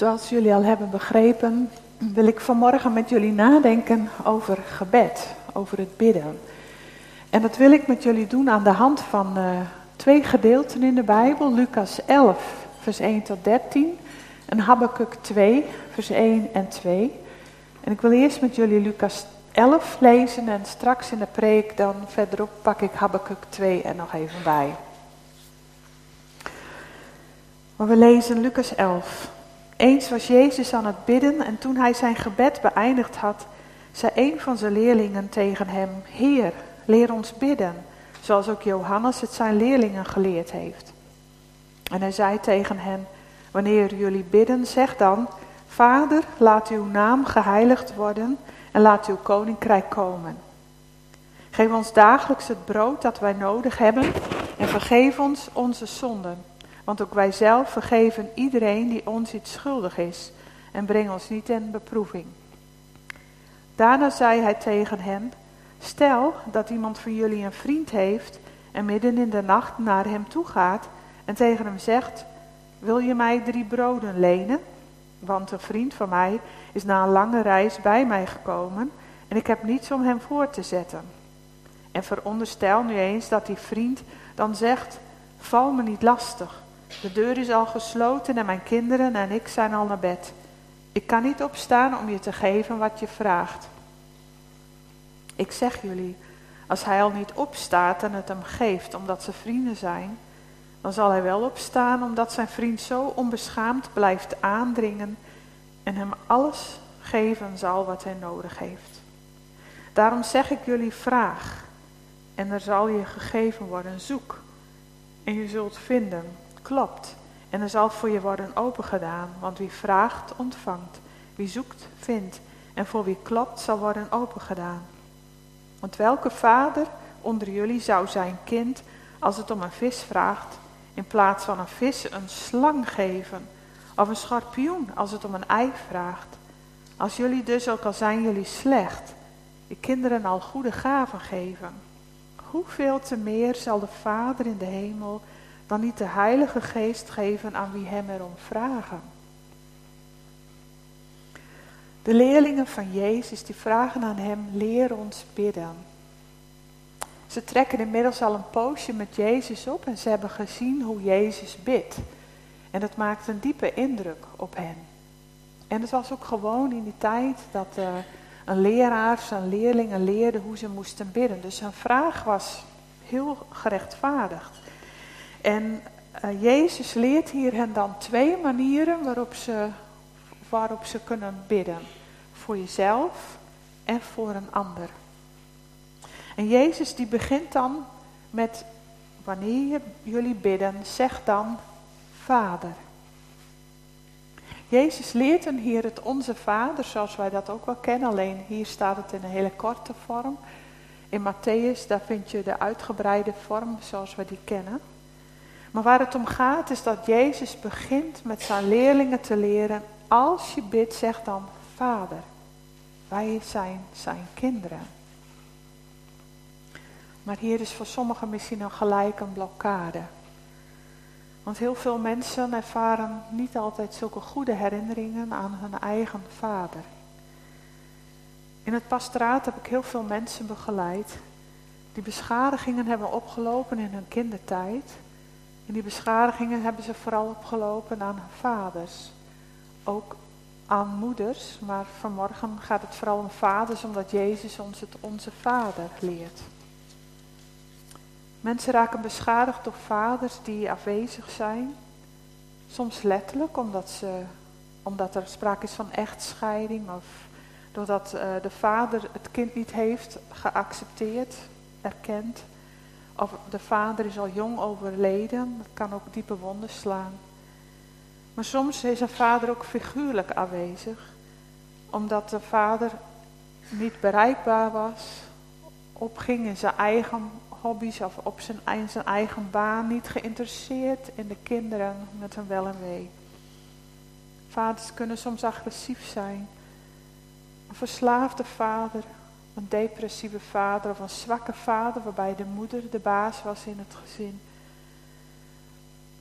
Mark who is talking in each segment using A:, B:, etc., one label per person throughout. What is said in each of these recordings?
A: Zoals jullie al hebben begrepen, wil ik vanmorgen met jullie nadenken over gebed, over het bidden. En dat wil ik met jullie doen aan de hand van uh, twee gedeelten in de Bijbel, Lucas 11, vers 1 tot 13 en Habakkuk 2, vers 1 en 2. En ik wil eerst met jullie Lucas 11 lezen en straks in de preek dan verderop pak ik Habakkuk 2 er nog even bij. Maar we lezen Lucas 11. Eens was Jezus aan het bidden en toen hij zijn gebed beëindigd had, zei een van zijn leerlingen tegen hem, Heer, leer ons bidden, zoals ook Johannes het zijn leerlingen geleerd heeft. En hij zei tegen hen, wanneer jullie bidden, zeg dan, Vader, laat uw naam geheiligd worden en laat uw koninkrijk komen. Geef ons dagelijks het brood dat wij nodig hebben en vergeef ons onze zonden want ook wij zelf vergeven iedereen die ons iets schuldig is en breng ons niet in beproeving. Daarna zei hij tegen hen, stel dat iemand van jullie een vriend heeft en midden in de nacht naar hem toe gaat en tegen hem zegt, wil je mij drie broden lenen? Want een vriend van mij is na een lange reis bij mij gekomen en ik heb niets om hem voor te zetten. En veronderstel nu eens dat die vriend dan zegt, val me niet lastig. De deur is al gesloten en mijn kinderen en ik zijn al naar bed. Ik kan niet opstaan om je te geven wat je vraagt. Ik zeg jullie, als hij al niet opstaat en het hem geeft omdat ze vrienden zijn, dan zal hij wel opstaan omdat zijn vriend zo onbeschaamd blijft aandringen en hem alles geven zal wat hij nodig heeft. Daarom zeg ik jullie, vraag en er zal je gegeven worden, zoek en je zult vinden klopt. En er zal voor je worden opengedaan, want wie vraagt, ontvangt. Wie zoekt, vindt. En voor wie klopt, zal worden opengedaan. Want welke vader onder jullie zou zijn kind, als het om een vis vraagt, in plaats van een vis een slang geven? Of een schorpioen, als het om een ei vraagt? Als jullie dus, ook al zijn jullie slecht, je kinderen al goede gaven geven, hoeveel te meer zal de Vader in de hemel dan niet de Heilige Geest geven aan wie hem erom vragen. De leerlingen van Jezus die vragen aan hem, leer ons bidden. Ze trekken inmiddels al een poosje met Jezus op en ze hebben gezien hoe Jezus bidt. En dat maakt een diepe indruk op hen. En het was ook gewoon in die tijd dat uh, een leraar zijn leerlingen leerde hoe ze moesten bidden. Dus hun vraag was heel gerechtvaardigd. En uh, Jezus leert hier hen dan twee manieren waarop ze, waarop ze kunnen bidden. Voor jezelf en voor een ander. En Jezus die begint dan met, wanneer jullie bidden, zeg dan Vader. Jezus leert hen hier het Onze Vader, zoals wij dat ook wel kennen, alleen hier staat het in een hele korte vorm. In Matthäus, daar vind je de uitgebreide vorm zoals we die kennen. Maar waar het om gaat is dat Jezus begint met zijn leerlingen te leren, als je bidt, zeg dan Vader. Wij zijn zijn kinderen. Maar hier is voor sommigen misschien nog gelijk een blokkade. Want heel veel mensen ervaren niet altijd zulke goede herinneringen aan hun eigen vader. In het pastoraat heb ik heel veel mensen begeleid die beschadigingen hebben opgelopen in hun kindertijd en die beschadigingen hebben ze vooral opgelopen aan vaders. Ook aan moeders, maar vanmorgen gaat het vooral om vaders, omdat Jezus ons het onze vader leert. Mensen raken beschadigd door vaders die afwezig zijn. Soms letterlijk, omdat, ze, omdat er sprake is van echtscheiding of doordat uh, de vader het kind niet heeft geaccepteerd, erkend. Of de vader is al jong overleden, dat kan ook diepe wonden slaan. Maar soms is een vader ook figuurlijk aanwezig, omdat de vader niet bereikbaar was, opging in zijn eigen hobby's of op zijn, zijn eigen baan, niet geïnteresseerd in de kinderen met hun wel en wee. Vaders kunnen soms agressief zijn. Een verslaafde vader een depressieve vader of een zwakke vader waarbij de moeder de baas was in het gezin.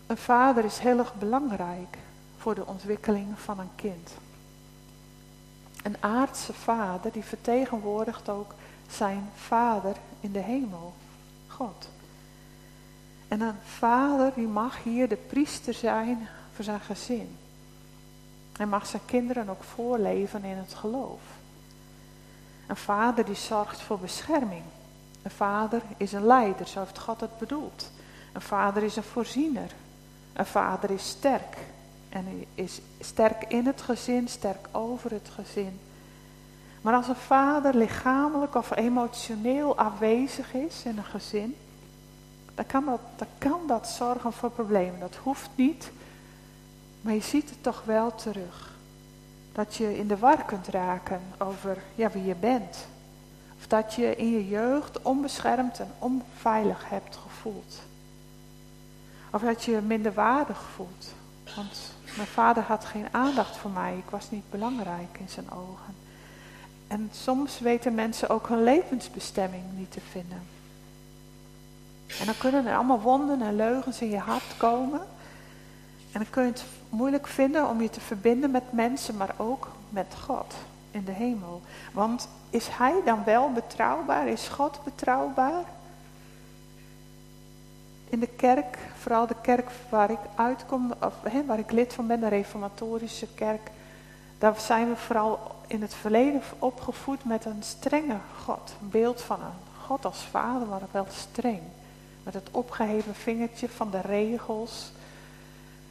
A: Een vader is heel erg belangrijk, voor de ontwikkeling van een kind. Een aardse vader die vertegenwoordigt ook zijn vader in de hemel, God. En een vader die mag hier de priester zijn voor zijn gezin. Hij mag zijn kinderen ook voorleven in het geloof. Een vader die zorgt voor bescherming. Een vader is een leider, zo heeft God het bedoeld. Een vader is een voorziener. Een vader is sterk. En is sterk in het gezin, sterk over het gezin. Maar als een vader lichamelijk of emotioneel afwezig is in een gezin, dan kan dat, dan kan dat zorgen voor problemen. Dat hoeft niet, maar je ziet het toch wel terug. Dat je in de war kunt raken over ja, wie je bent. Of dat je in je jeugd onbeschermd en onveilig hebt gevoeld. Of dat je je minderwaardig voelt. Want mijn vader had geen aandacht voor mij. Ik was niet belangrijk in zijn ogen. En soms weten mensen ook hun levensbestemming niet te vinden. En dan kunnen er allemaal wonden en leugens in je hart komen. En dan kun je het moeilijk vinden om je te verbinden met mensen, maar ook met God in de hemel. Want is Hij dan wel betrouwbaar? Is God betrouwbaar? In de kerk, vooral de kerk waar ik uitkom, of, waar ik lid van ben, de reformatorische kerk, daar zijn we vooral in het verleden opgevoed met een strenge God. Een beeld van een God als vader, maar wel streng. Met het opgeheven vingertje van de regels.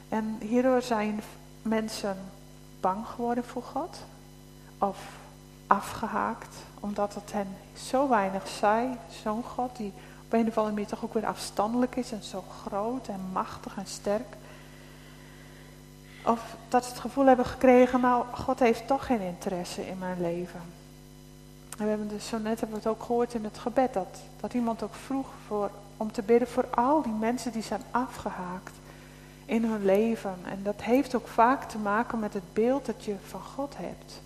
A: En hierdoor zijn mensen bang geworden voor God. Of afgehaakt, omdat het hen zo weinig zei. Zo'n God die op een of andere manier toch ook weer afstandelijk is en zo groot en machtig en sterk. Of dat ze het gevoel hebben gekregen, nou, God heeft toch geen interesse in mijn leven. En we hebben dus zo net hebben we het ook gehoord in het gebed, dat, dat iemand ook vroeg voor, om te bidden voor al die mensen die zijn afgehaakt in hun leven. En dat heeft ook vaak te maken met het beeld dat je van God hebt.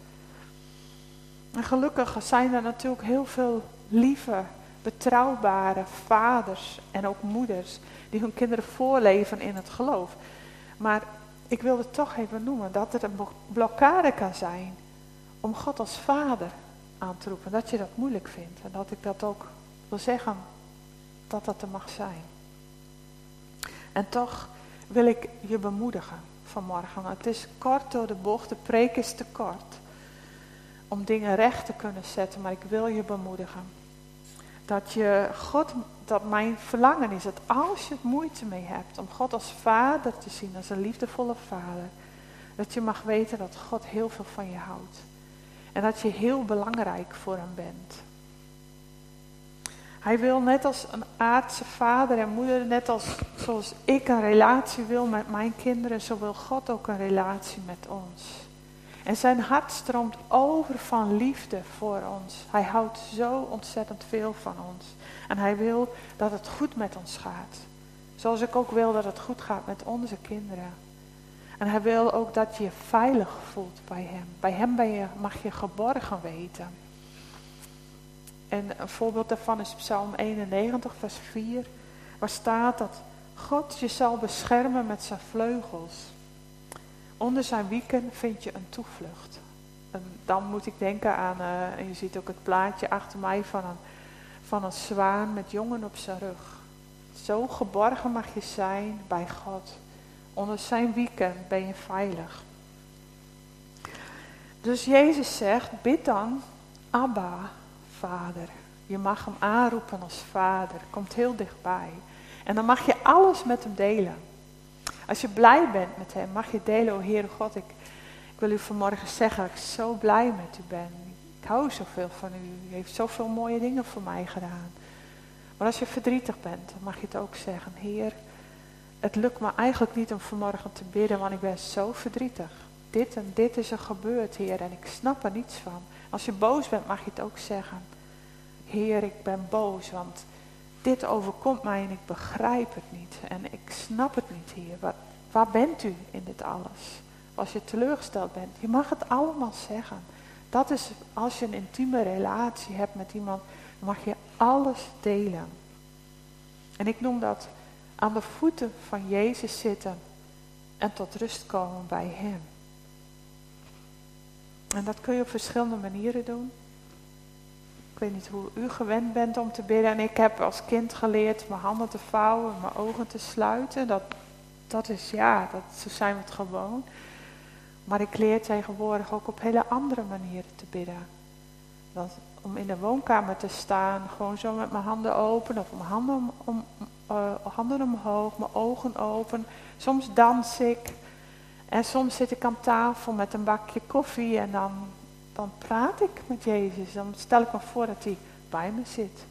A: En gelukkig zijn er natuurlijk heel veel lieve, betrouwbare vaders en ook moeders die hun kinderen voorleven in het geloof. Maar ik wilde toch even noemen dat er een blokkade kan zijn om God als vader aan te roepen. Dat je dat moeilijk vindt en dat ik dat ook wil zeggen dat dat er mag zijn. En toch wil ik je bemoedigen vanmorgen. Het is kort door de bocht, de preek is te kort om dingen recht te kunnen zetten, maar ik wil je bemoedigen. Dat je God, dat mijn verlangen is dat als je moeite mee hebt om God als vader te zien, als een liefdevolle vader, dat je mag weten dat God heel veel van je houdt. En dat je heel belangrijk voor hem bent. Hij wil net als een aardse vader en moeder, net als zoals ik een relatie wil met mijn kinderen, zo wil God ook een relatie met ons. En zijn hart stroomt over van liefde voor ons. Hij houdt zo ontzettend veel van ons. En hij wil dat het goed met ons gaat. Zoals ik ook wil dat het goed gaat met onze kinderen. En hij wil ook dat je je veilig voelt bij hem. Bij hem ben je, mag je geborgen weten. En een voorbeeld daarvan is Psalm 91, vers 4. Waar staat dat God je zal beschermen met zijn vleugels. Onder zijn wieken vind je een toevlucht. En dan moet ik denken aan, uh, en je ziet ook het plaatje achter mij van een, van een zwaan met jongen op zijn rug. Zo geborgen mag je zijn bij God. Onder zijn wieken ben je veilig. Dus Jezus zegt, bid dan, Abba, Vader. Je mag hem aanroepen als Vader. Komt heel dichtbij. En dan mag je alles met hem delen. Als je blij bent met hem, mag je delen, oh Heere God, ik, ik wil u vanmorgen zeggen dat ik zo blij met u ben. Ik hou zoveel van u. U heeft zoveel mooie dingen voor mij gedaan. Maar als je verdrietig bent, dan mag je het ook zeggen. Heer, het lukt me eigenlijk niet om vanmorgen te bidden, want ik ben zo verdrietig. Dit en dit is er gebeurd, Heer, en ik snap er niets van. Als je boos bent, mag je het ook zeggen. Heer, ik ben boos, want dit overkomt mij en ik begrijp het niet. En ik snap het niet, Heer. Waar, waar bent u in dit alles? Als je teleurgesteld bent, je mag het allemaal zeggen. Dat is als je een intieme relatie hebt met iemand, dan mag je alles delen. En ik noem dat aan de voeten van Jezus zitten en tot rust komen bij Hem. En dat kun je op verschillende manieren doen. Ik weet niet hoe u gewend bent om te bidden. En ik heb als kind geleerd mijn handen te vouwen, mijn ogen te sluiten. Dat, dat is ja, dat, zo zijn we het gewoon. Maar ik leer tegenwoordig ook op hele andere manieren te bidden. Dat, om in de woonkamer te staan, gewoon zo met mijn handen open of mijn handen, om, uh, handen omhoog, mijn ogen open. Soms dans ik en soms zit ik aan tafel met een bakje koffie en dan, dan praat ik met Jezus. Dan stel ik me voor dat hij bij me zit.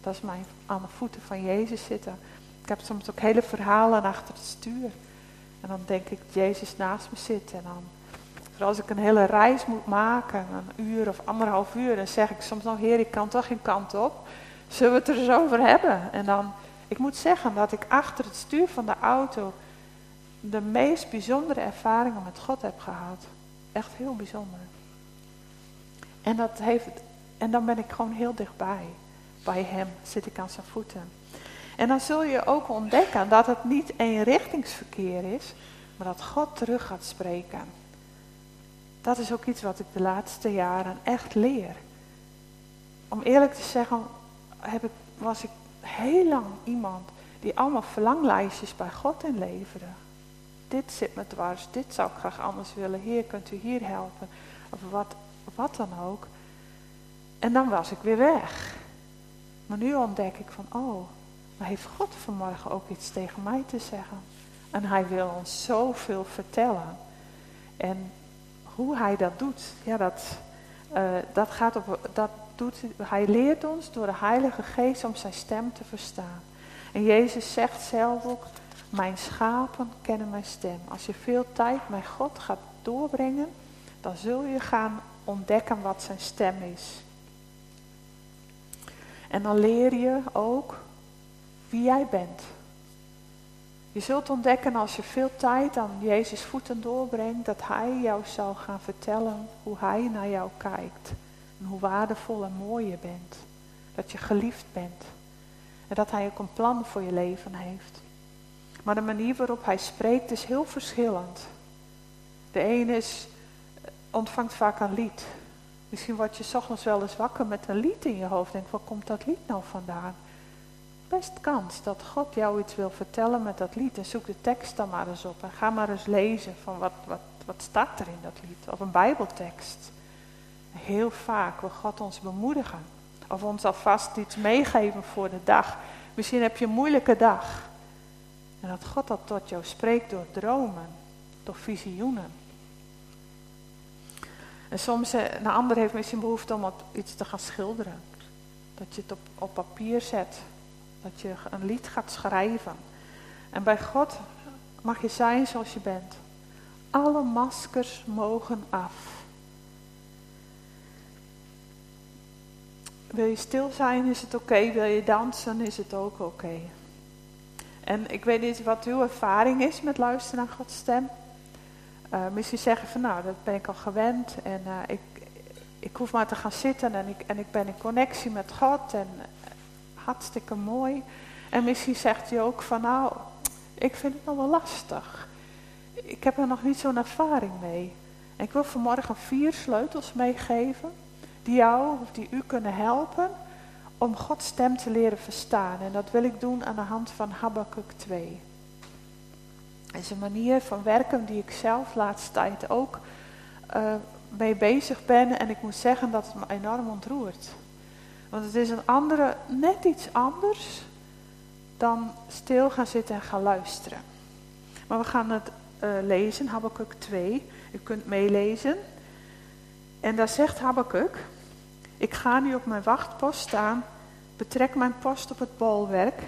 A: Dat is mijn aan de voeten van Jezus zitten. Ik heb soms ook hele verhalen achter het stuur. En dan denk ik Jezus naast me zit. En dan, als ik een hele reis moet maken, een uur of anderhalf uur, dan zeg ik soms nog, Heer, ik kan toch geen kant op. Zullen we het er eens over hebben? En dan, ik moet zeggen dat ik achter het stuur van de auto de meest bijzondere ervaringen met God heb gehad. Echt heel bijzonder. En, dat heeft, en dan ben ik gewoon heel dichtbij. Bij Hem zit ik aan zijn voeten. En dan zul je ook ontdekken dat het niet eenrichtingsverkeer is, maar dat God terug gaat spreken. Dat is ook iets wat ik de laatste jaren echt leer. Om eerlijk te zeggen, heb was ik heel lang iemand die allemaal verlanglijstjes bij God inleverde dit zit me dwars, dit zou ik graag anders willen. Heer, kunt u hier helpen? Of wat, wat dan ook. En dan was ik weer weg. Maar nu ontdek ik van, oh, maar heeft God vanmorgen ook iets tegen mij te zeggen? En hij wil ons zoveel vertellen. En hoe hij dat doet, ja, dat, uh, dat gaat op, dat doet, hij leert ons door de Heilige Geest om zijn stem te verstaan. En Jezus zegt zelf ook, mijn schapen kennen mijn stem. Als je veel tijd met God gaat doorbrengen, dan zul je gaan ontdekken wat zijn stem is. En dan leer je ook wie jij bent. Je zult ontdekken als je veel tijd aan Jezus voeten doorbrengt, dat Hij jou zal gaan vertellen hoe Hij naar jou kijkt. En hoe waardevol en mooi je bent. Dat je geliefd bent. En dat Hij ook een plan voor je leven heeft. Maar de manier waarop hij spreekt is heel verschillend. De ene is, ontvangt vaak een lied. Misschien word je ochtends wel eens wakker met een lied in je hoofd. Denk, waar komt dat lied nou vandaan? Best kans dat God jou iets wil vertellen met dat lied. En zoek de tekst dan maar eens op. En ga maar eens lezen van wat, wat, wat staat er in dat lied. Of een bijbeltekst. Heel vaak wil God ons bemoedigen. Of ons alvast iets meegeven voor de dag. Misschien heb je een moeilijke dag. En dat God dat tot jou spreekt door dromen, door visioenen. En soms, eh, een ander heeft misschien behoefte om iets te gaan schilderen. Dat je het op, op papier zet. Dat je een lied gaat schrijven. En bij God mag je zijn zoals je bent. Alle maskers mogen af. Wil je stil zijn, is het oké. Wil je dansen, is het ook oké. En ik weet niet wat uw ervaring is met luisteren naar Gods stem. Uh, misschien zeggen van nou, dat ben ik al gewend en uh, ik, ik hoef maar te gaan zitten en ik, en ik ben in connectie met God en uh, hartstikke mooi. En misschien zegt u ook van nou, ik vind het nog wel lastig. Ik heb er nog niet zo'n ervaring mee. En ik wil vanmorgen vier sleutels meegeven die jou of die u kunnen helpen om Gods stem te leren verstaan. En dat wil ik doen aan de hand van Habakkuk 2. Het is een manier van werken die ik zelf laatste tijd ook uh, mee bezig ben. En ik moet zeggen dat het me enorm ontroert. Want het is een andere, net iets anders dan stil gaan zitten en gaan luisteren. Maar we gaan het uh, lezen, Habakkuk 2. U kunt meelezen. En daar zegt Habakkuk, ik ga nu op mijn wachtpost staan Betrek mijn post op het bolwerk.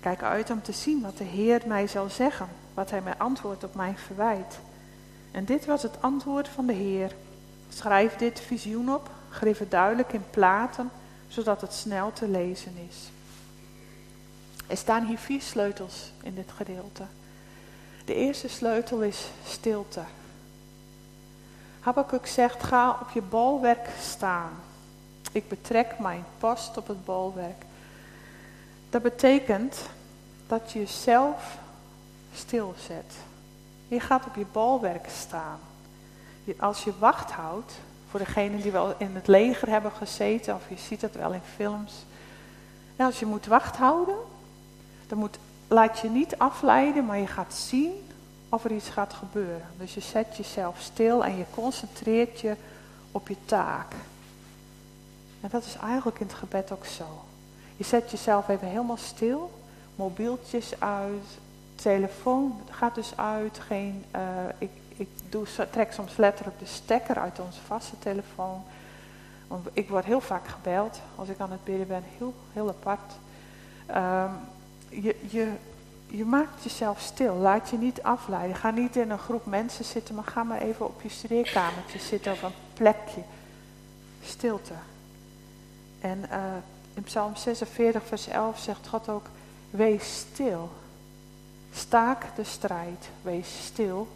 A: Kijk uit om te zien wat de Heer mij zal zeggen, wat hij mij antwoordt op mijn verwijt. En dit was het antwoord van de Heer. Schrijf dit visioen op, geef het duidelijk in platen, zodat het snel te lezen is. Er staan hier vier sleutels in dit gedeelte. De eerste sleutel is stilte. Habakkuk zegt, ga op je bolwerk staan. Ik betrek mijn post op het bolwerk. Dat betekent dat je jezelf stilzet. Je gaat op je bolwerk staan. als je wacht houdt, voor degenen die wel in het leger hebben gezeten, of je ziet het wel in films. En als je moet wacht houden, dan moet, laat je niet afleiden, maar je gaat zien of er iets gaat gebeuren. Dus je zet jezelf stil en je concentreert je op je taak. En dat is eigenlijk in het gebed ook zo. Je zet jezelf even helemaal stil, mobieltjes uit, telefoon gaat dus uit, geen, uh, ik, ik doe, trek soms letterlijk de stekker uit onze vaste telefoon. Want ik word heel vaak gebeld als ik aan het bidden ben, heel, heel apart. Um, je, je, je maakt jezelf stil, laat je niet afleiden. Ga niet in een groep mensen zitten, maar ga maar even op je studeerkamertje zitten of een plekje. Stilte. En uh, in Psalm 46, vers 11 zegt God ook, wees stil. Staak de strijd, wees stil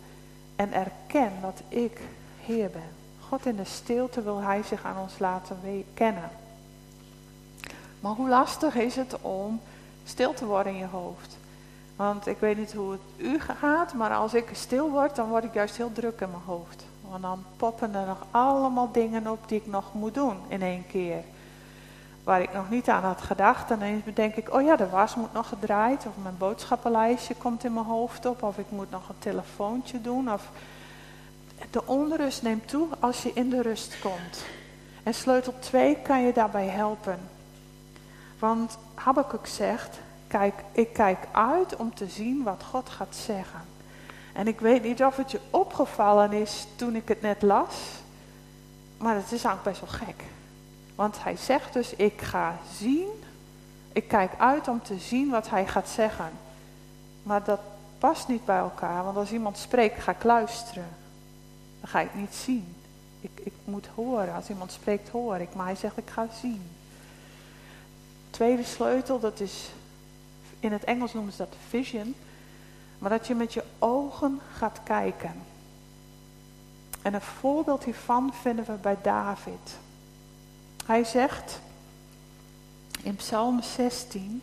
A: en erken dat ik Heer ben. God in de stilte wil Hij zich aan ons laten kennen. Maar hoe lastig is het om stil te worden in je hoofd? Want ik weet niet hoe het u gaat, maar als ik stil word, dan word ik juist heel druk in mijn hoofd. Want dan poppen er nog allemaal dingen op die ik nog moet doen in één keer. Waar ik nog niet aan had gedacht. En dan denk ik, oh ja, de was moet nog gedraaid. Of mijn boodschappenlijstje komt in mijn hoofd op. Of ik moet nog een telefoontje doen. Of de onrust neemt toe als je in de rust komt. En sleutel 2 kan je daarbij helpen. Want Habakkuk zegt, kijk, ik kijk uit om te zien wat God gaat zeggen. En ik weet niet of het je opgevallen is toen ik het net las. Maar het is eigenlijk best wel gek. Want hij zegt dus, ik ga zien, ik kijk uit om te zien wat hij gaat zeggen. Maar dat past niet bij elkaar, want als iemand spreekt, ga ik luisteren. Dan ga ik niet zien. Ik, ik moet horen. Als iemand spreekt, hoor ik. Maar hij zegt, ik ga zien. Tweede sleutel, dat is, in het Engels noemen ze dat vision. Maar dat je met je ogen gaat kijken. En een voorbeeld hiervan vinden we bij David. Hij zegt in Psalm 16,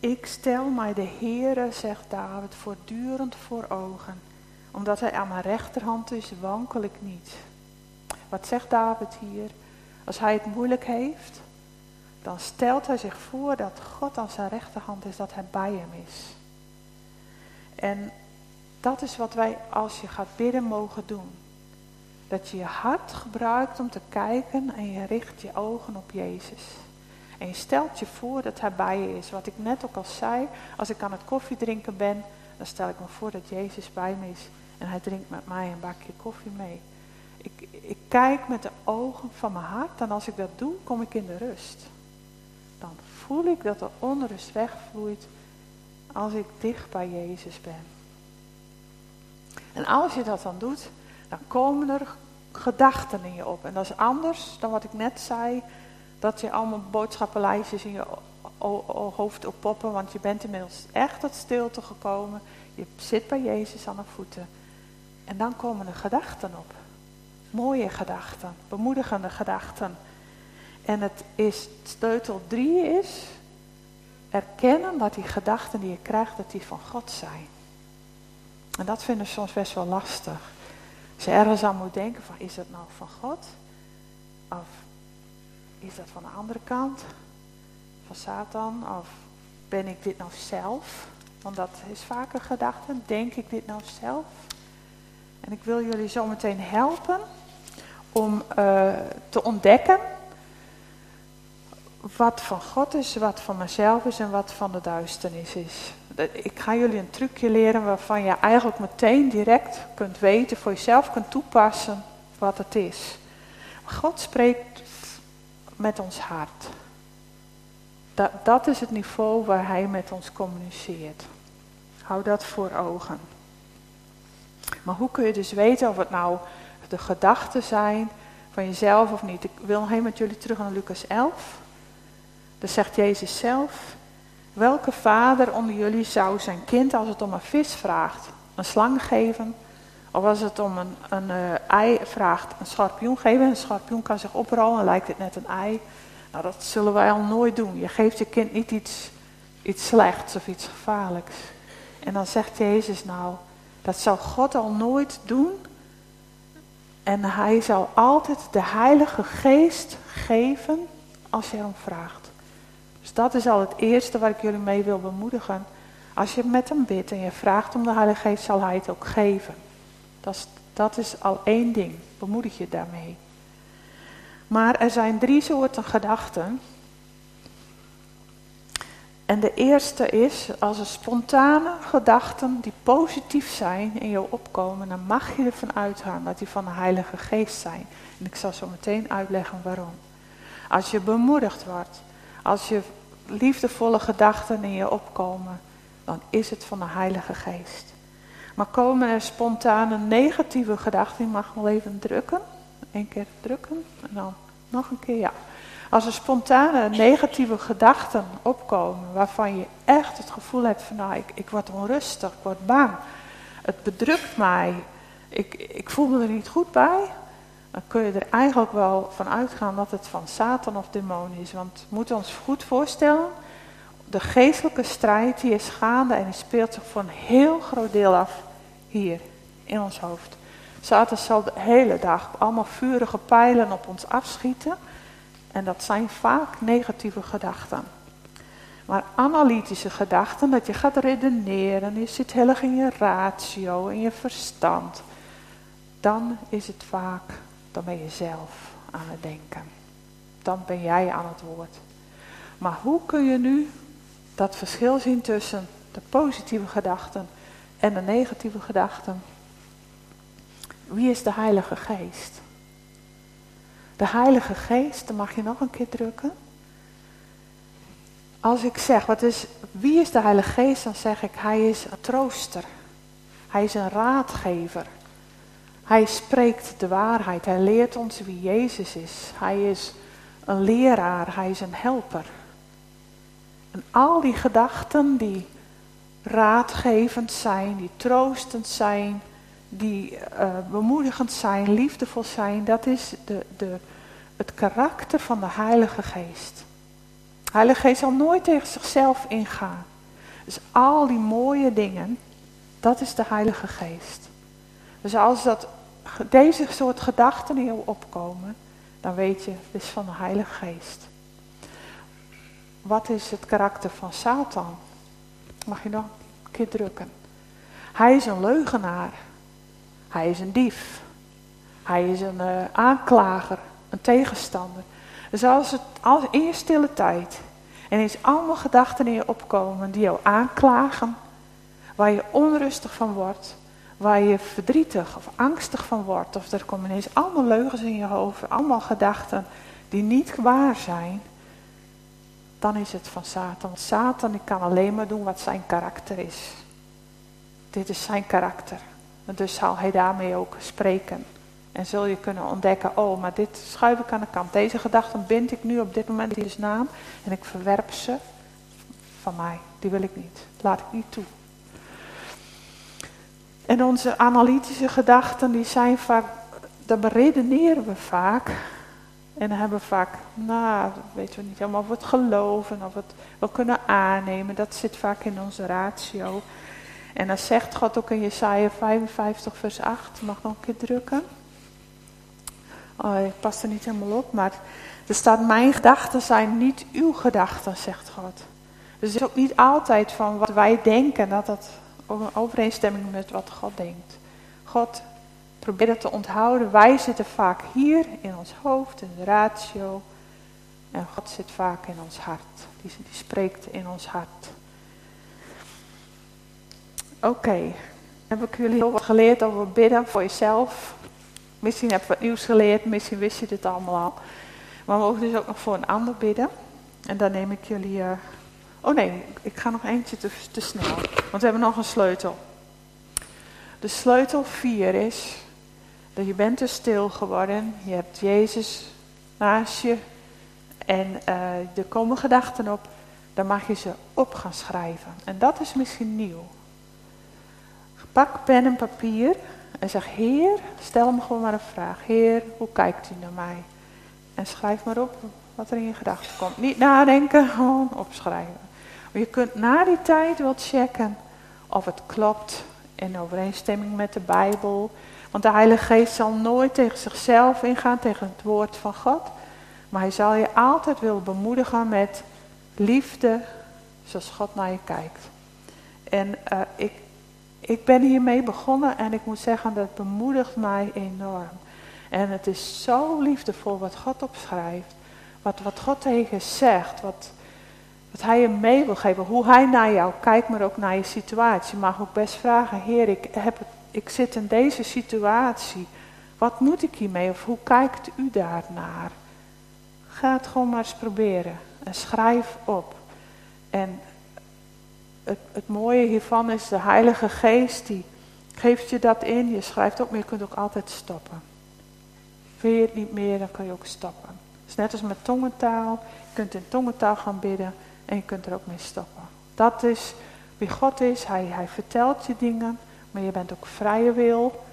A: ik stel mij de Heere, zegt David, voortdurend voor ogen. Omdat hij aan mijn rechterhand is, wankel ik niet. Wat zegt David hier? Als hij het moeilijk heeft, dan stelt hij zich voor dat God aan zijn rechterhand is, dat hij bij hem is. En dat is wat wij als je gaat bidden mogen doen. Dat je je hart gebruikt om te kijken en je richt je ogen op Jezus. En je stelt je voor dat hij bij je is. Wat ik net ook al zei, als ik aan het koffiedrinken ben, dan stel ik me voor dat Jezus bij me is. En hij drinkt met mij een bakje koffie mee. Ik, ik kijk met de ogen van mijn hart en als ik dat doe, kom ik in de rust. Dan voel ik dat de onrust wegvloeit als ik dicht bij Jezus ben. En als je dat dan doet, dan komen er gedachten in je op. En dat is anders dan wat ik net zei, dat je allemaal boodschappenlijstjes in je hoofd oppoppen, want je bent inmiddels echt tot stilte gekomen. Je zit bij Jezus aan de voeten. En dan komen er gedachten op. Mooie gedachten, bemoedigende gedachten. En het is, sleutel drie is, erkennen dat die gedachten die je krijgt, dat die van God zijn. En dat vinden we soms best wel lastig. Je ergens aan moet denken van is dat nou van God? Of is dat van de andere kant? Van Satan? Of ben ik dit nou zelf? Want dat is vaak een gedachte. Denk ik dit nou zelf? En ik wil jullie zo meteen helpen om uh, te ontdekken wat van God is, wat van mezelf is en wat van de duisternis is. Ik ga jullie een trucje leren waarvan je eigenlijk meteen direct kunt weten, voor jezelf kunt toepassen wat het is. God spreekt met ons hart. Dat, dat is het niveau waar Hij met ons communiceert. Hou dat voor ogen. Maar hoe kun je dus weten of het nou de gedachten zijn van jezelf of niet? Ik wil nog even met jullie terug naar Lucas 11. Dan zegt Jezus zelf, welke vader onder jullie zou zijn kind als het om een vis vraagt, een slang geven? Of als het om een, een uh, ei vraagt, een schorpioen geven? Een schorpioen kan zich oprollen en lijkt het net een ei. Nou, dat zullen wij al nooit doen. Je geeft je kind niet iets, iets slechts of iets gevaarlijks. En dan zegt Jezus nou, dat zou God al nooit doen. En hij zal altijd de Heilige Geest geven als je hem vraagt. Dus dat is al het eerste waar ik jullie mee wil bemoedigen. Als je met hem bidt en je vraagt om de Heilige Geest, zal hij het ook geven. Dat is, dat is al één ding. Bemoedig je daarmee. Maar er zijn drie soorten gedachten. En de eerste is, als er spontane gedachten die positief zijn in jou opkomen, dan mag je ervan uitgaan dat die van de Heilige Geest zijn. En ik zal zo meteen uitleggen waarom. Als je bemoedigd wordt, als je liefdevolle gedachten in je opkomen, dan is het van de Heilige Geest. Maar komen er spontane negatieve gedachten, je mag wel even drukken, Eén keer drukken en dan nog een keer, ja. Als er spontane negatieve gedachten opkomen, waarvan je echt het gevoel hebt van, nou, ik, ik word onrustig, ik word bang, het bedrukt mij, ik, ik voel me er niet goed bij, dan kun je er eigenlijk wel van uitgaan dat het van Satan of demon is. Want we moeten ons goed voorstellen, de geestelijke strijd die is gaande en die speelt zich voor een heel groot deel af hier in ons hoofd. Satan zal de hele dag allemaal vurige pijlen op ons afschieten. En dat zijn vaak negatieve gedachten. Maar analytische gedachten, dat je gaat redeneren, je zit heel erg in je ratio, in je verstand. Dan is het vaak, dan ben je zelf aan het denken. Dan ben jij aan het woord. Maar hoe kun je nu dat verschil zien tussen de positieve gedachten en de negatieve gedachten? Wie is de Heilige Geest? De Heilige Geest, dan mag je nog een keer drukken. Als ik zeg, wat is, wie is de Heilige Geest, dan zeg ik, hij is een trooster. Hij is een raadgever. Hij spreekt de waarheid. Hij leert ons wie Jezus is. Hij is een leraar. Hij is een helper. En al die gedachten die raadgevend zijn, die troostend zijn, die uh, bemoedigend zijn, liefdevol zijn, dat is de, de, het karakter van de Heilige Geest. De Heilige Geest zal nooit tegen zichzelf ingaan. Dus al die mooie dingen, dat is de Heilige Geest. Dus als dat, deze soort gedachten in je opkomen, dan weet je, het is van de Heilige Geest. Wat is het karakter van Satan? Mag je nog een keer drukken. Hij is een leugenaar. Hij is een dief. Hij is een uh, aanklager, een tegenstander. Dus als het als in je stille tijd en eens allemaal gedachten in je opkomen die jou aanklagen, waar je onrustig van wordt, waar je verdrietig of angstig van wordt, of er komen ineens allemaal leugens in je hoofd, allemaal gedachten die niet waar zijn, dan is het van Satan. Want Satan kan alleen maar doen wat zijn karakter is. Dit is zijn karakter. Dus zal hij daarmee ook spreken. En zul je kunnen ontdekken, oh, maar dit schuif ik aan de kant. Deze gedachten bind ik nu op dit moment in Jezus naam. En ik verwerp ze van mij. Die wil ik niet. Laat ik niet toe. En onze analytische gedachten, die zijn vaak, daar beredeneren we vaak. En hebben vaak, nou, weten we niet helemaal of we het geloven, of we het wel kunnen aannemen. Dat zit vaak in onze ratio. En dan zegt God ook in Jesaja 55 vers 8, mag nog een keer drukken. Oh, ik pas er niet helemaal op, maar er staat mijn gedachten zijn niet uw gedachten, zegt God. Dus het is ook niet altijd van wat wij denken, dat dat overeenstemming met wat God denkt. God probeert het te onthouden. Wij zitten vaak hier in ons hoofd, in de ratio. En God zit vaak in ons hart. Die, die spreekt in ons hart. Oké, heb ik jullie heel wat geleerd over bidden voor jezelf. Misschien heb je wat nieuws geleerd, misschien wist je dit allemaal al. Maar we mogen dus ook nog voor een ander bidden. En dan neem ik jullie... Uh... Oh nee, ik ga nog eentje te, te snel. Want we hebben nog een sleutel. De sleutel 4 is dat je bent er stil geworden. Je hebt Jezus naast je. En uh, er komen gedachten op. Dan mag je ze op gaan schrijven. En dat is misschien nieuw. Pak pen en papier en zeg, Heer, stel hem gewoon maar een vraag. Heer, hoe kijkt u naar mij? En schrijf maar op wat er in je gedachten komt. Niet nadenken, gewoon opschrijven. Je kunt na die tijd wel checken of het klopt in overeenstemming met de Bijbel. Want de Heilige Geest zal nooit tegen zichzelf ingaan, tegen het woord van God. Maar hij zal je altijd willen bemoedigen met liefde, zoals God naar je kijkt. En uh, ik, ik ben hiermee begonnen en ik moet zeggen, dat bemoedigt mij enorm. En het is zo liefdevol wat God opschrijft. Wat, wat God tegen zegt. Wat, wat hij je mee wil geven. Hoe hij naar jou kijkt, maar ook naar je situatie. Je mag ook best vragen, Heer, ik, heb ik zit in deze situatie. Wat moet ik hiermee? Of hoe kijkt u daarnaar? Ga het gewoon maar eens proberen. En schrijf op. En het, het mooie hiervan is de Heilige Geest die geeft je dat in. Je schrijft op, maar je kunt ook altijd stoppen. Wil je het niet meer, dan kan je ook stoppen. Het is net als met tongentaal. Je kunt in tongentaal gaan bidden en je kunt er ook mee stoppen. Dat is wie God is. Hij, hij vertelt je dingen, maar je bent ook vrije wil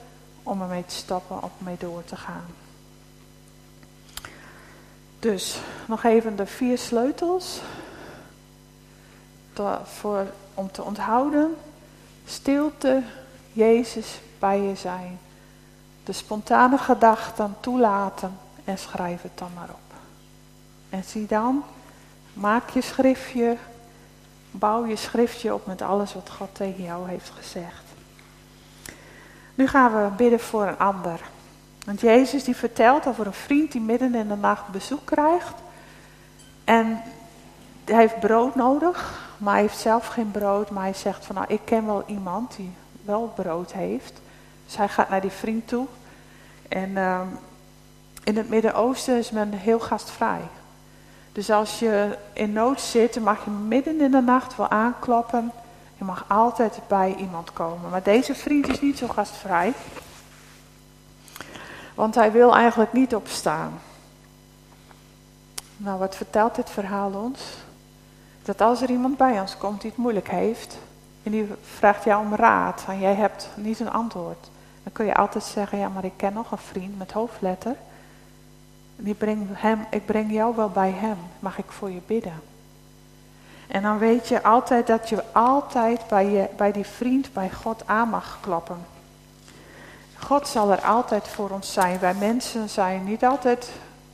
A: om ermee te stoppen of mee door te gaan. Dus nog even de vier sleutels om te onthouden. Stilte, Jezus bij je zijn. De spontane gedachten toelaten en schrijf het dan maar op. En zie dan, maak je schriftje, bouw je schriftje op met alles wat God tegen jou heeft gezegd. Nu gaan we bidden voor een ander. Want Jezus die vertelt over een vriend die midden in de nacht bezoek krijgt. En hij heeft brood nodig, maar hij heeft zelf geen brood. Maar hij zegt van nou, ik ken wel iemand die wel brood heeft. Dus hij gaat naar die vriend toe. En ehm, in het Midden-Oosten is men heel gastvrij. Dus als je in nood zit, dan mag je midden in de nacht wel aankloppen. Je mag altijd bij iemand komen. Maar deze vriend is niet zo gastvrij. Want hij wil eigenlijk niet opstaan. Nou, wat vertelt dit verhaal ons? Dat als er iemand bij ons komt die het moeilijk heeft, en die vraagt jou om raad, en jij hebt niet een antwoord, dan kun je altijd zeggen, ja, maar ik ken nog een vriend met hoofdletter. Hem, ik breng jou wel bij hem, mag ik voor je bidden? En dan weet je altijd dat je altijd bij, je, bij die vriend, bij God aan mag kloppen. God zal er altijd voor ons zijn. Wij mensen zijn niet altijd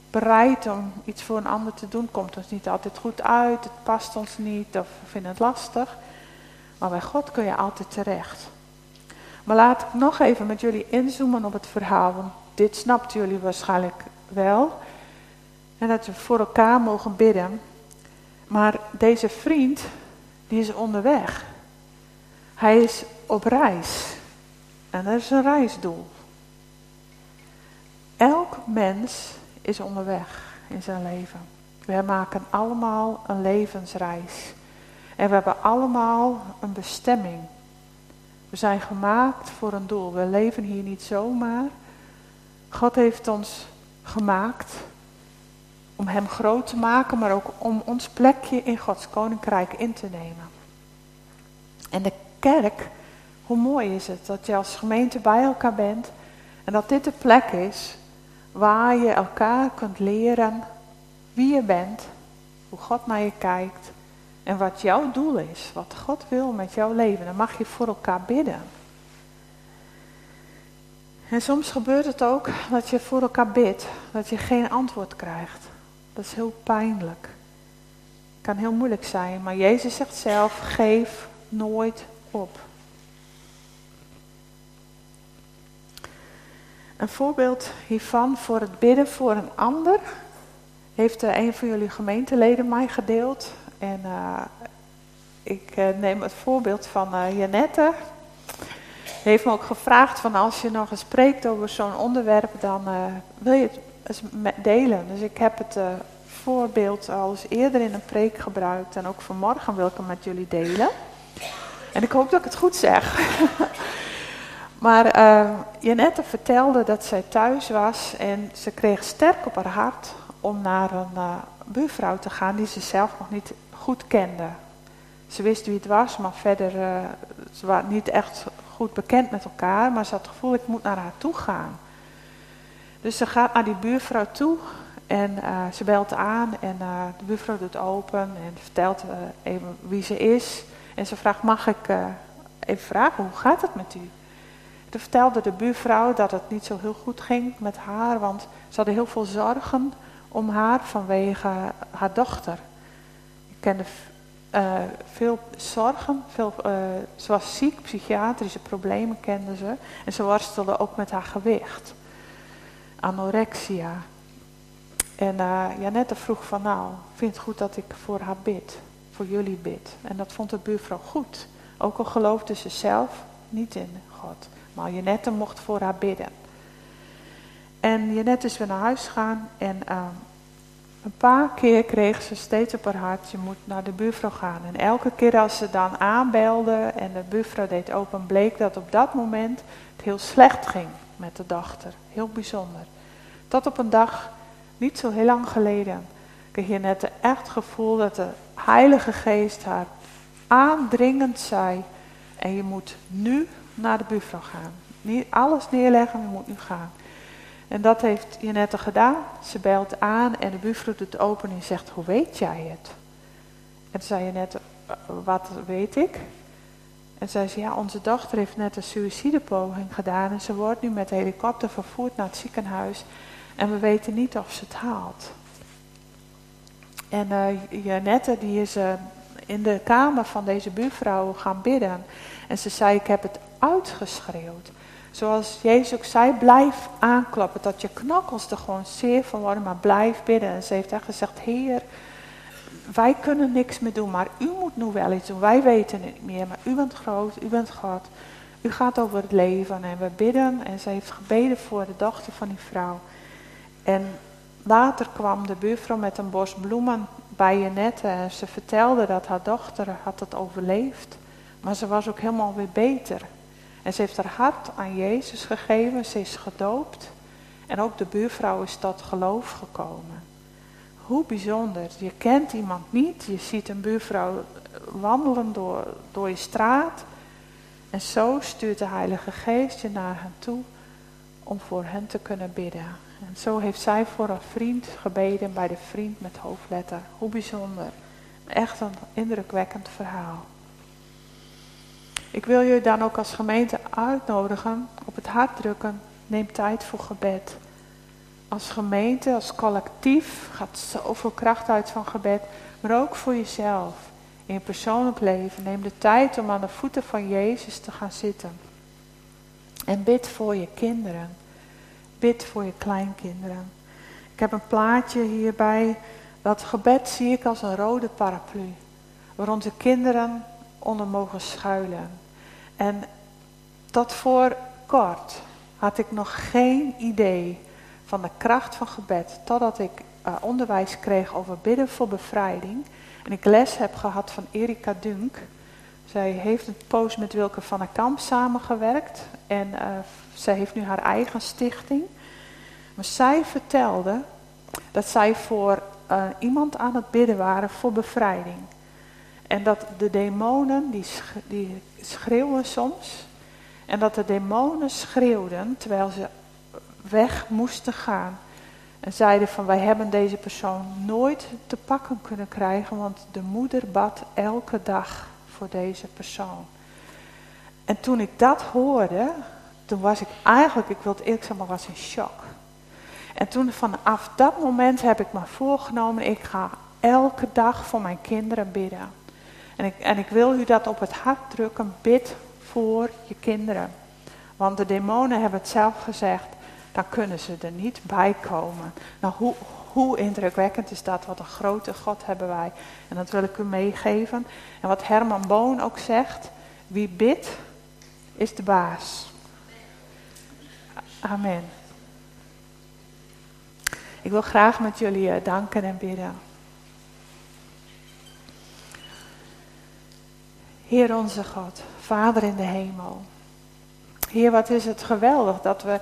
A: bereid om iets voor een ander te doen. Komt ons niet altijd goed uit, het past ons niet of we vinden het lastig. Maar bij God kun je altijd terecht. Maar laat ik nog even met jullie inzoomen op het verhaal. Want dit snapten jullie waarschijnlijk wel. En dat we voor elkaar mogen bidden. Maar deze vriend, die is onderweg. Hij is op reis. En dat is een reisdoel. Elk mens is onderweg in zijn leven. We maken allemaal een levensreis. En we hebben allemaal een bestemming. We zijn gemaakt voor een doel. We leven hier niet zomaar. God heeft ons gemaakt om Hem groot te maken, maar ook om ons plekje in Gods koninkrijk in te nemen. En de kerk hoe mooi is het dat je als gemeente bij elkaar bent en dat dit de plek is waar je elkaar kunt leren wie je bent, hoe God naar je kijkt en wat jouw doel is, wat God wil met jouw leven. Dan mag je voor elkaar bidden. En soms gebeurt het ook dat je voor elkaar bidt, dat je geen antwoord krijgt. Dat is heel pijnlijk. Kan heel moeilijk zijn, maar Jezus zegt zelf: geef nooit op. Een voorbeeld hiervan voor het bidden voor een ander heeft uh, een van jullie gemeenteleden mij gedeeld. En uh, ik uh, neem het voorbeeld van Janette. Heeft me ook gevraagd van als je nog eens spreekt over zo'n onderwerp, dan wil je het eens delen. Dus ik heb het voorbeeld al eens eerder in een preek gebruikt en ook vanmorgen wil ik hem met jullie delen. En ik hoop dat ik het goed zeg. Maar uh, Janette vertelde dat zij thuis was en ze kreeg sterk op haar hart om naar een buurvrouw te gaan die ze zelf nog niet goed kende. Ze wist wie het was, maar verder, ze waren niet echt goed bekend met elkaar, maar ze had het gevoel, ik moet naar haar toe gaan. Dus ze gaat naar die buurvrouw toe en ze belt aan en de buurvrouw doet open en vertelt even wie ze is. En ze vraagt, mag ik even vragen, hoe gaat het met u? Toen vertelde de buurvrouw dat het niet zo heel goed ging met haar, want ze hadden heel veel zorgen om haar vanwege haar dochter. Ik kende uh, veel zorgen, veel, uh, ze was ziek, psychiatrische problemen kende ze. En ze worstelde ook met haar gewicht. Anorexia. En uh, Janette vroeg van nou, vind het goed dat ik voor haar bid, voor jullie bid. En dat vond de buurvrouw goed. Ook al geloofde ze zelf niet in God. Maar Janette mocht voor haar bidden. En Janette is weer naar huis gegaan en een paar keer kreeg ze steeds op haar hart, je moet naar de buurvrouw gaan. En elke keer als ze dan aanbelde en de buurvrouw deed open, bleek dat op dat moment het heel slecht ging met de dochter. Heel bijzonder. Tot op een dag, niet zo heel lang geleden, kreeg je net echt het gevoel dat de Heilige Geest haar aandringend zei. En je moet nu naar de buurvrouw gaan. Alles neerleggen, je moet nu gaan. En dat heeft Janette gedaan. Ze belt aan en de buurvrouw doet open en zegt, hoe weet jij het? En zei Janette, wat weet ik? En zei ze, ja, onze dochter heeft net een suïcidepoging gedaan en ze wordt nu met helikopter vervoerd naar het ziekenhuis. En we weten niet of ze het haalt. En uh, Janette die is uh, in de kamer van deze buurvrouw gaan bidden. En ze zei, ik heb het uitgeschreeuwd. Zoals Jezus ook zei, blijf aanklappen. Dat je knokkels er gewoon zeer van worden, maar blijf bidden. En ze heeft echt gezegd, Heer, wij kunnen niks meer doen, maar u moet nu wel iets doen. Wij weten het niet meer, maar u bent groot, u bent God. U gaat over het leven en we bidden. En ze heeft gebeden voor de dochter van die vrouw. En later kwam de buurvrouw met een bos bloemen bij Jeannette. En ze vertelde dat haar dochter had het overleefd. Maar ze was ook helemaal weer beter. En ze heeft haar hart aan Jezus gegeven, ze is gedoopt. En ook de buurvrouw is tot geloof gekomen. Hoe bijzonder. Je kent iemand niet, je ziet een buurvrouw wandelen door, door je straat. En zo stuurt de Heilige Geest je naar hen toe om voor hen te kunnen bidden. En zo heeft zij voor een vriend gebeden bij de vriend met hoofdletter. Hoe bijzonder. Echt een indrukwekkend verhaal. Ik wil jullie dan ook als gemeente uitnodigen, op het hart drukken, neem tijd voor gebed. Als gemeente, als collectief gaat zoveel kracht uit van gebed, maar ook voor jezelf. In je persoonlijk leven, neem de tijd om aan de voeten van Jezus te gaan zitten. En bid voor je kinderen. Bid voor je kleinkinderen. Ik heb een plaatje hierbij. Dat gebed zie ik als een rode paraplu. Waar onze kinderen onder mogen schuilen. En tot voor kort had ik nog geen idee van de kracht van gebed. Totdat ik uh, onderwijs kreeg over bidden voor bevrijding. En ik les heb gehad van Erika Dunk. Zij heeft een poos met Wilke van der Kamp samengewerkt. En uh, zij heeft nu haar eigen stichting. Maar zij vertelde dat zij voor uh, iemand aan het bidden waren voor bevrijding. En dat de demonen, die, die schreeuwen soms. En dat de demonen schreeuwden terwijl ze weg moesten gaan. En zeiden van wij hebben deze persoon nooit te pakken kunnen krijgen. Want de moeder bad elke dag voor deze persoon. En toen ik dat hoorde, toen was ik eigenlijk, ik wil het eerlijk zeggen, maar was in shock. En toen vanaf dat moment heb ik me voorgenomen, ik ga elke dag voor mijn kinderen bidden. En ik, en ik wil u dat op het hart drukken. Bid voor je kinderen. Want de demonen hebben het zelf gezegd. Dan kunnen ze er niet bij komen. Nou, hoe, hoe indrukwekkend is dat? Wat een grote God hebben wij. En dat wil ik u meegeven. En wat Herman Boon ook zegt. Wie bidt, is de baas. Amen. Ik wil graag met jullie eh, danken en bidden. Heer onze God, Vader in de hemel. Heer, wat is het geweldig dat we,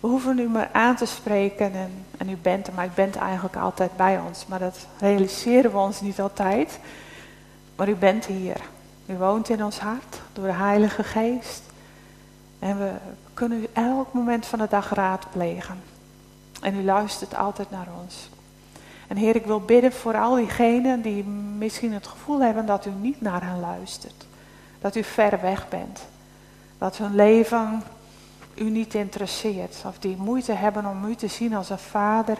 A: we hoeven u maar aan te spreken en, en u bent er, maar u bent eigenlijk altijd bij ons. Maar dat realiseren we ons niet altijd. Maar u bent hier. U woont in ons hart door de Heilige Geest. En we kunnen u elk moment van de dag raadplegen. En u luistert altijd naar ons. En Heer, ik wil bidden voor al diegenen die misschien het gevoel hebben dat u niet naar hen luistert. dat u ver weg bent. Dat hun leven u niet interesseert. Of die moeite hebben om u te zien als een vader,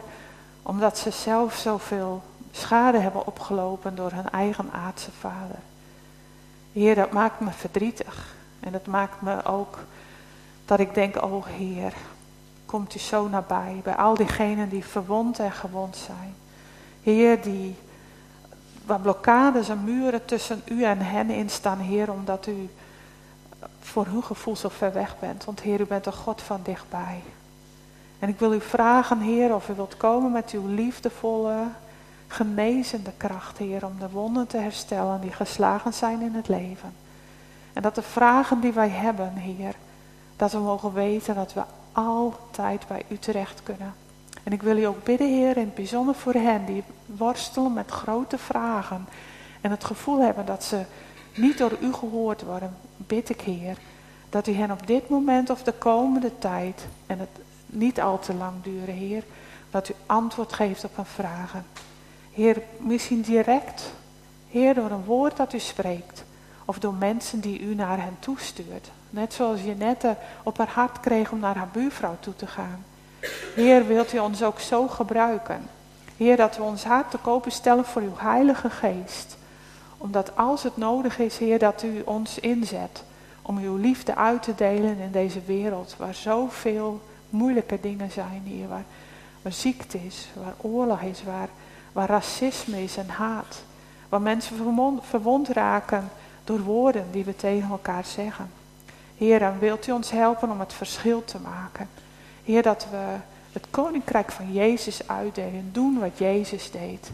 A: omdat ze zelf zoveel schade hebben opgelopen door hun eigen aardse vader. Heer, dat maakt me verdrietig. En dat maakt me ook dat ik denk, oh Heer, komt u zo nabij bij al diegenen die verwond en gewond zijn. Heer, die waar blokkades en muren tussen u en hen in staan, Heer, omdat u voor hun gevoel zo ver weg bent. Want Heer, u bent een God van dichtbij. En ik wil u vragen, Heer, of u wilt komen met uw liefdevolle, genezende kracht, Heer, om de wonden te herstellen die geslagen zijn in het leven. En dat de vragen die wij hebben, Heer, dat we mogen weten dat we altijd bij u terecht kunnen. En ik wil u ook bidden, Heer, in het bijzonder voor hen die worstelen met grote vragen en het gevoel hebben dat ze niet door u gehoord worden, bid ik, Heer, dat u hen op dit moment of de komende tijd, en het niet al te lang duren, Heer, dat u antwoord geeft op hun vragen. Heer, misschien direct, Heer, door een woord dat u spreekt, of door mensen die u naar hen toestuurt. Net zoals Jeannette op haar hart kreeg om naar haar buurvrouw toe te gaan. Heer, wilt u ons ook zo gebruiken? Heer, dat we ons hart te kopen stellen voor uw Heilige Geest. Omdat als het nodig is, Heer, dat u ons inzet om uw liefde uit te delen in deze wereld waar zoveel moeilijke dingen zijn, Heer. Waar, ziekte is, waar oorlog is, waar, racisme is en haat. Waar mensen verwond, verwond raken door woorden die we tegen elkaar zeggen. Heer, dan wilt u ons helpen om het verschil te maken. Heer, dat we het koninkrijk van Jezus uitdelen, doen wat Jezus deed.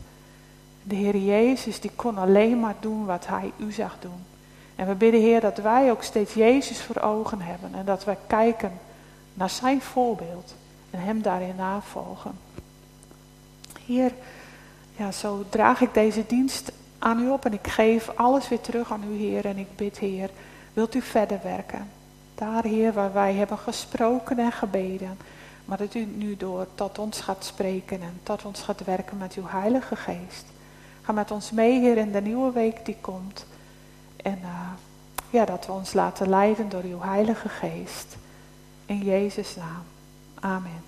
A: De Heer Jezus, die kon alleen maar doen wat Hij u zag doen. En we bidden, Heer, dat wij ook steeds Jezus voor ogen hebben en dat wij kijken naar Zijn voorbeeld en Hem daarin navolgen. Heer, ja, zo draag ik deze dienst aan u op en ik geef alles weer terug aan u, Heer. En ik bid, Heer, wilt u verder werken? Daar, Heer, waar wij hebben gesproken en gebeden. Maar dat u nu door tot ons gaat spreken en tot ons gaat werken met uw Heilige Geest. Ga met ons mee, Heer, in de nieuwe week die komt. En uh, ja, dat we ons laten leiden door uw Heilige Geest. In Jezus' naam. Amen.